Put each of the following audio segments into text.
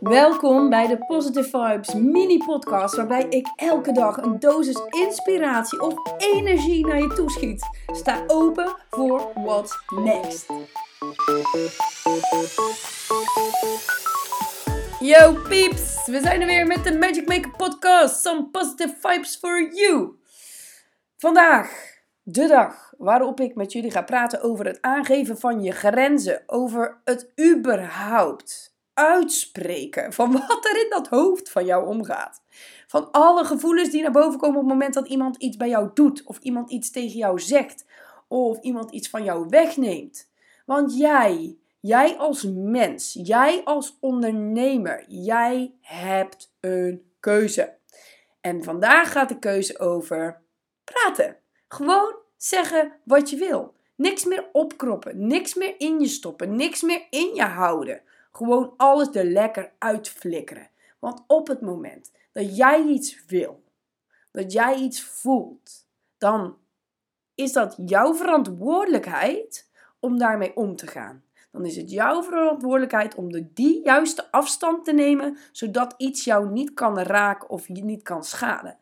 Welkom bij de Positive Vibes mini podcast waarbij ik elke dag een dosis inspiratie of energie naar je toeschiet. Sta open voor what's next. Yo peeps, we zijn er weer met de Magic Maker podcast. Some positive vibes for you. Vandaag de dag waarop ik met jullie ga praten over het aangeven van je grenzen, over het überhaupt uitspreken van wat er in dat hoofd van jou omgaat. Van alle gevoelens die naar boven komen op het moment dat iemand iets bij jou doet, of iemand iets tegen jou zegt, of iemand iets van jou wegneemt. Want jij, jij als mens, jij als ondernemer, jij hebt een keuze. En vandaag gaat de keuze over praten. Gewoon zeggen wat je wil. Niks meer opkroppen, niks meer in je stoppen, niks meer in je houden. Gewoon alles er lekker uitflikkeren. Want op het moment dat jij iets wil, dat jij iets voelt, dan is dat jouw verantwoordelijkheid om daarmee om te gaan. Dan is het jouw verantwoordelijkheid om de die juiste afstand te nemen, zodat iets jou niet kan raken of je niet kan schaden.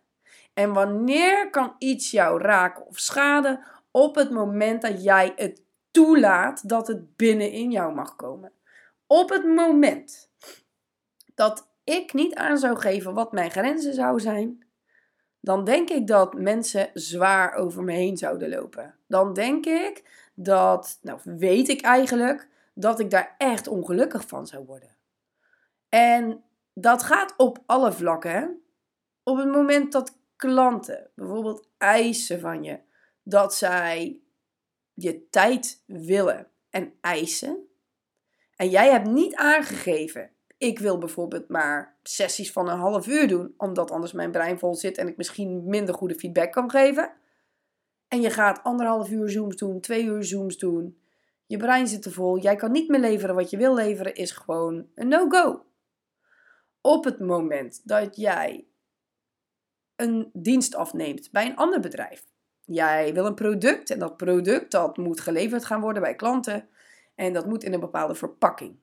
En wanneer kan iets jou raken of schaden? Op het moment dat jij het toelaat dat het binnenin jou mag komen. Op het moment dat ik niet aan zou geven wat mijn grenzen zou zijn, dan denk ik dat mensen zwaar over me heen zouden lopen. Dan denk ik dat, nou weet ik eigenlijk, dat ik daar echt ongelukkig van zou worden. En dat gaat op alle vlakken. Op het moment dat klanten bijvoorbeeld eisen van je dat zij je tijd willen en eisen. En jij hebt niet aangegeven, ik wil bijvoorbeeld maar sessies van een half uur doen, omdat anders mijn brein vol zit en ik misschien minder goede feedback kan geven. En je gaat anderhalf uur Zooms doen, twee uur Zooms doen. Je brein zit te vol. Jij kan niet meer leveren wat je wil leveren, is gewoon een no-go. Op het moment dat jij een dienst afneemt bij een ander bedrijf. Jij wil een product en dat product dat moet geleverd gaan worden bij klanten en dat moet in een bepaalde verpakking.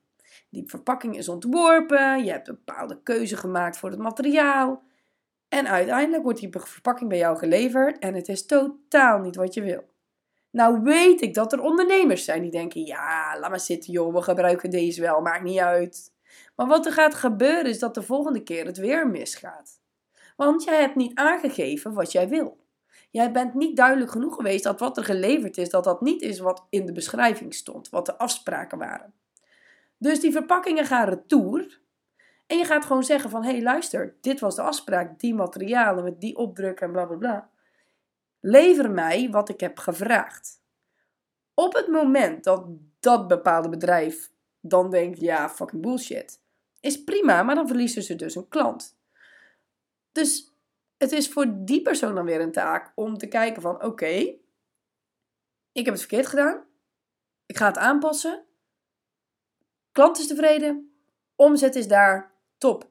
Die verpakking is ontworpen, je hebt een bepaalde keuze gemaakt voor het materiaal en uiteindelijk wordt die verpakking bij jou geleverd en het is totaal niet wat je wil. Nou weet ik dat er ondernemers zijn die denken, ja, laat maar zitten joh, we gebruiken deze wel, maakt niet uit. Maar wat er gaat gebeuren is dat de volgende keer het weer misgaat. Want jij hebt niet aangegeven wat jij wil. Jij bent niet duidelijk genoeg geweest dat wat er geleverd is, dat dat niet is wat in de beschrijving stond, wat de afspraken waren. Dus die verpakkingen gaan retour. En je gaat gewoon zeggen van, hé hey, luister, dit was de afspraak, die materialen met die opdruk en bla bla bla. Lever mij wat ik heb gevraagd. Op het moment dat dat bepaalde bedrijf dan denkt, ja, fucking bullshit, is prima, maar dan verliezen ze dus een klant. Dus het is voor die persoon dan weer een taak om te kijken van oké, ik heb het verkeerd gedaan. Ik ga het aanpassen. Klant is tevreden. Omzet is daar. Top.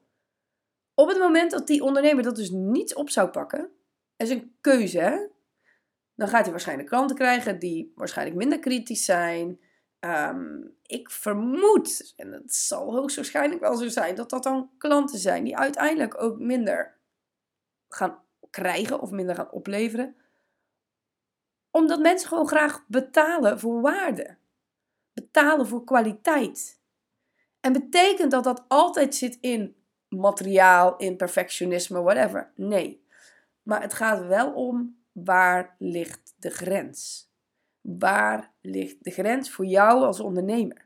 Op het moment dat die ondernemer dat dus niet op zou pakken, is een keuze, hè? dan gaat hij waarschijnlijk klanten krijgen die waarschijnlijk minder kritisch zijn. Ehm, ik vermoed, en het zal hoogstwaarschijnlijk wel zo zijn, dat dat dan klanten zijn die uiteindelijk ook minder gaan krijgen of minder gaan opleveren. Omdat mensen gewoon graag betalen voor waarde. Betalen voor kwaliteit. En betekent dat dat altijd zit in materiaal, in perfectionisme, whatever? Nee. Maar het gaat wel om waar ligt de grens? Waar ligt de grens voor jou als ondernemer?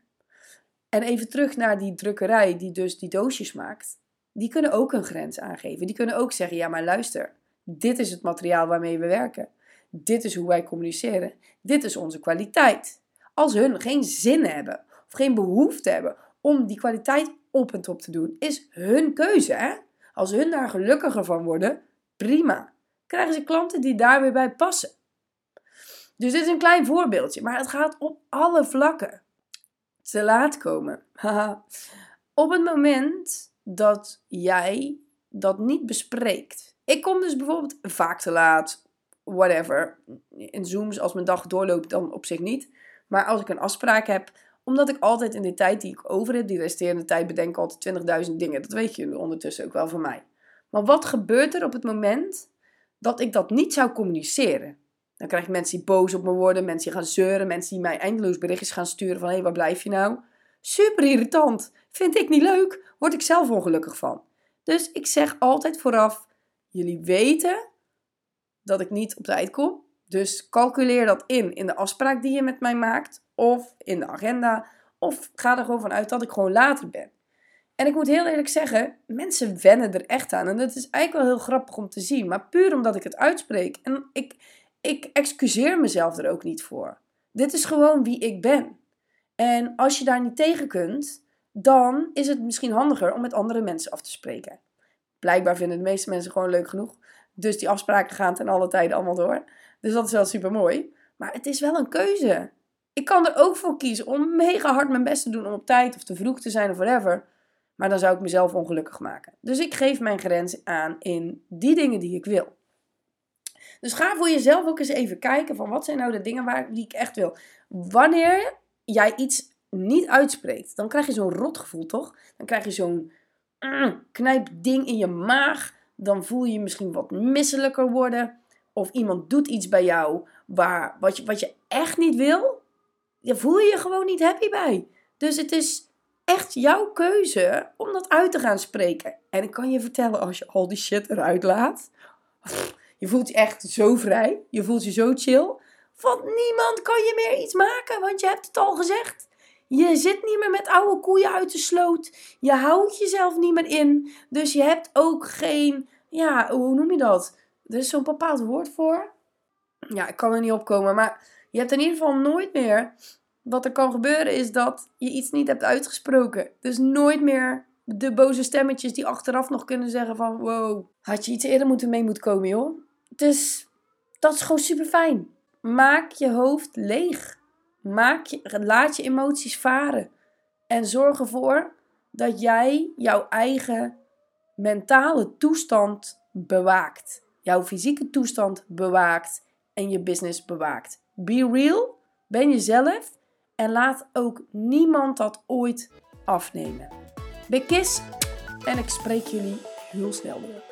En even terug naar die drukkerij die dus die doosjes maakt die kunnen ook een grens aangeven. Die kunnen ook zeggen: ja, maar luister, dit is het materiaal waarmee we werken. Dit is hoe wij communiceren. Dit is onze kwaliteit. Als hun geen zin hebben of geen behoefte hebben om die kwaliteit op en top te doen, is hun keuze. Hè? Als hun daar gelukkiger van worden, prima. Krijgen ze klanten die daar weer bij passen. Dus dit is een klein voorbeeldje, maar het gaat op alle vlakken. Te laat komen. op het moment dat jij dat niet bespreekt. Ik kom dus bijvoorbeeld vaak te laat, whatever. In Zooms, als mijn dag doorloopt, dan op zich niet. Maar als ik een afspraak heb, Omdat ik altijd in de tijd die ik over heb, die resterende tijd, bedenk altijd 20.000 dingen. Dat weet je ondertussen ook wel van mij. Maar wat gebeurt er op het moment dat ik dat niet zou communiceren? Dan krijg je mensen die boos op me worden, mensen die gaan zeuren, mensen die mij eindeloos berichtjes gaan sturen van hé, hey, waar blijf je nou? Super irritant. Vind ik niet leuk, word ik zelf ongelukkig van. Dus ik zeg altijd vooraf, jullie weten dat ik niet op tijd kom. Dus calculeer dat in in de afspraak die je met mij maakt of in de agenda of ga er gewoon vanuit dat ik gewoon later ben. En ik moet heel eerlijk zeggen, mensen wennen er echt aan. En dat is eigenlijk wel heel grappig om te zien. Maar puur omdat ik het uitspreek. En ik, ik excuseer mezelf er ook niet voor. Dit is gewoon wie ik ben. En als je daar niet tegen kunt, dan is het misschien handiger om met andere mensen af te spreken. Blijkbaar vinden de meeste mensen gewoon leuk genoeg. Dus die afspraken gaan ten alle tijden allemaal door. Dus dat is wel super mooi. Maar het is wel een keuze. Ik kan er ook voor kiezen om mega hard mijn best te doen om op tijd of te vroeg te zijn of whatever. Maar dan zou ik mezelf ongelukkig maken. Dus ik geef mijn grens aan in die dingen die ik wil. Dus ga voor jezelf ook eens even kijken van wat zijn nou de dingen waar, die ik echt wil. Wanneer jij iets niet uitspreekt, dan krijg je zo'n rotgevoel, toch? Dan krijg je zo'n mm, knijpding in je maag. Dan voel je je misschien wat misselijker worden. Of iemand doet iets bij jou waar, wat, je, wat je echt niet wil. Je voel je je gewoon niet happy bij. Dus het is echt jouw keuze om dat uit te gaan spreken. En ik kan je vertellen, als je al die shit eruit laat, je voelt je echt zo vrij. Je voelt je zo chill. Van niemand kan je meer iets maken, want je hebt het al gezegd. Je zit niet meer met oude koeien uit de sloot. Je houdt jezelf niet meer in. Dus je hebt ook geen, ja, hoe noem je dat? Er is zo'n bepaald woord voor. Ja, ik kan er niet opkomen. Maar je hebt in ieder geval nooit meer. Wat er kan gebeuren is dat je iets niet hebt uitgesproken. Dus nooit meer de boze stemmetjes die achteraf nog kunnen zeggen van... Wow, had je iets eerder moeten mee moeten komen, joh. Dus dat is gewoon super fijn. Maak je hoofd leeg. Maak je, laat je emoties varen. En zorg ervoor dat jij jouw eigen mentale toestand bewaakt. Jouw fysieke toestand bewaakt en je business bewaakt. Be real, ben jezelf en laat ook niemand dat ooit afnemen. Big kiss en ik spreek jullie heel snel weer.